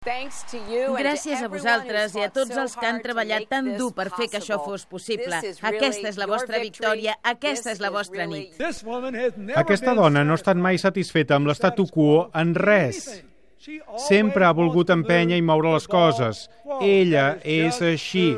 Gràcies a vosaltres i a tots els que han treballat tan dur per fer que això fos possible. Aquesta és la vostra victòria, aquesta és la vostra nit. Aquesta dona no ha estat mai satisfeta amb l'estatu quo en res. Sempre ha volgut empènyer i moure les coses. Ella és així.